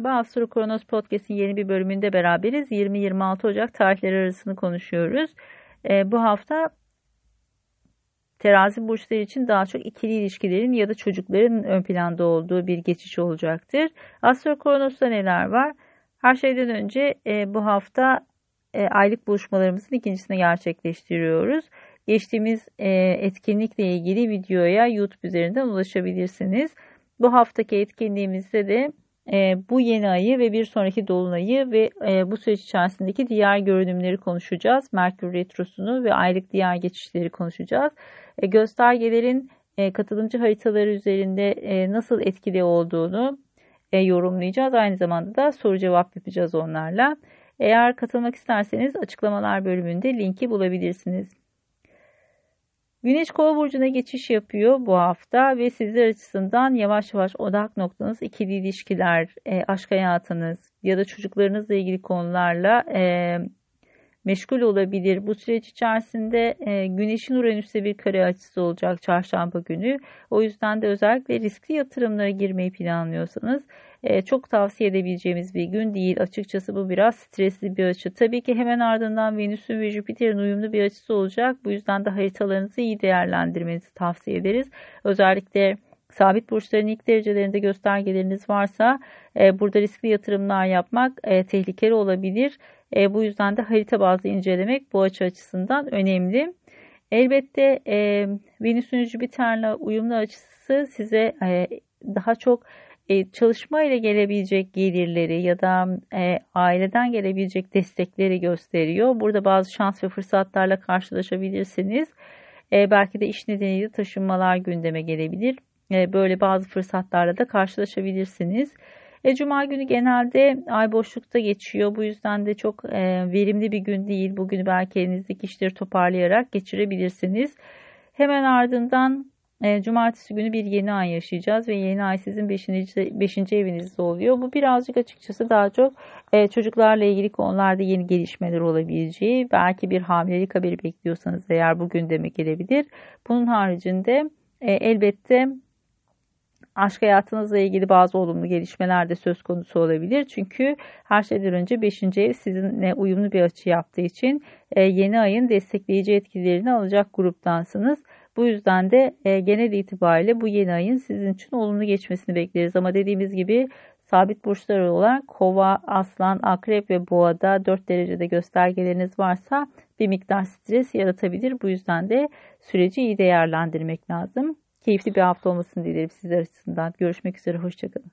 Merhaba, Astro Kronos Podcast'in yeni bir bölümünde beraberiz. 20-26 Ocak tarihleri arasını konuşuyoruz. E, bu hafta terazi burçları için daha çok ikili ilişkilerin ya da çocukların ön planda olduğu bir geçiş olacaktır. Astro Kronos'ta neler var? Her şeyden önce e, bu hafta e, aylık buluşmalarımızın ikincisini gerçekleştiriyoruz. Geçtiğimiz e, etkinlikle ilgili videoya YouTube üzerinden ulaşabilirsiniz. Bu haftaki etkinliğimizde de e, bu yeni ayı ve bir sonraki dolunayı ve e, bu süreç içerisindeki diğer görünümleri konuşacağız. Merkür Retrosu'nu ve aylık diğer geçişleri konuşacağız. E, göstergelerin e, katılımcı haritaları üzerinde e, nasıl etkili olduğunu e, yorumlayacağız. Aynı zamanda da soru cevap yapacağız onlarla. Eğer katılmak isterseniz açıklamalar bölümünde linki bulabilirsiniz. Güneş kova burcuna geçiş yapıyor bu hafta ve sizler açısından yavaş yavaş odak noktanız ikili ilişkiler, e, aşk hayatınız ya da çocuklarınızla ilgili konularla e, meşgul olabilir. Bu süreç içerisinde e, Güneş'in Uranüs'te bir kare açısı olacak çarşamba günü. O yüzden de özellikle riskli yatırımlara girmeyi planlıyorsanız e, çok tavsiye edebileceğimiz bir gün değil. Açıkçası bu biraz stresli bir açı. Tabii ki hemen ardından Venüs'ün ve Jüpiter'in uyumlu bir açısı olacak. Bu yüzden de haritalarınızı iyi değerlendirmenizi tavsiye ederiz. Özellikle sabit burçların ilk derecelerinde göstergeleriniz varsa e, burada riskli yatırımlar yapmak e, tehlikeli olabilir. E, bu yüzden de harita bazlı incelemek bu açı açısından önemli. Elbette e, Venüs'ün Jüpiter'le uyumlu açısı size e, daha çok e, çalışma ile gelebilecek gelirleri ya da e, aileden gelebilecek destekleri gösteriyor. Burada bazı şans ve fırsatlarla karşılaşabilirsiniz. E, belki de iş nedeniyle taşınmalar gündeme gelebilir. E, böyle bazı fırsatlarla da karşılaşabilirsiniz. E, Cuma günü genelde ay boşlukta geçiyor. Bu yüzden de çok e, verimli bir gün değil. Bugünü belki elinizdeki işleri toparlayarak geçirebilirsiniz. Hemen ardından e, cumartesi günü bir yeni ay yaşayacağız ve yeni ay sizin 5. 5. evinizde oluyor. Bu birazcık açıkçası daha çok e, çocuklarla ilgili konularda yeni gelişmeler olabileceği, belki bir hamilelik haberi bekliyorsanız eğer bugün demek gelebilir. Bunun haricinde e, elbette aşk hayatınızla ilgili bazı olumlu gelişmeler de söz konusu olabilir. Çünkü her şeyden önce 5. ev sizinle uyumlu bir açı yaptığı için e, yeni ayın destekleyici etkilerini alacak gruptansınız. Bu yüzden de e, genel itibariyle bu yeni ayın sizin için olumlu geçmesini bekleriz. Ama dediğimiz gibi sabit burçlar olan kova, aslan, akrep ve boğada 4 derecede göstergeleriniz varsa bir miktar stres yaratabilir. Bu yüzden de süreci iyi değerlendirmek lazım. Keyifli bir hafta olmasını dilerim sizler açısından. Görüşmek üzere, hoşçakalın.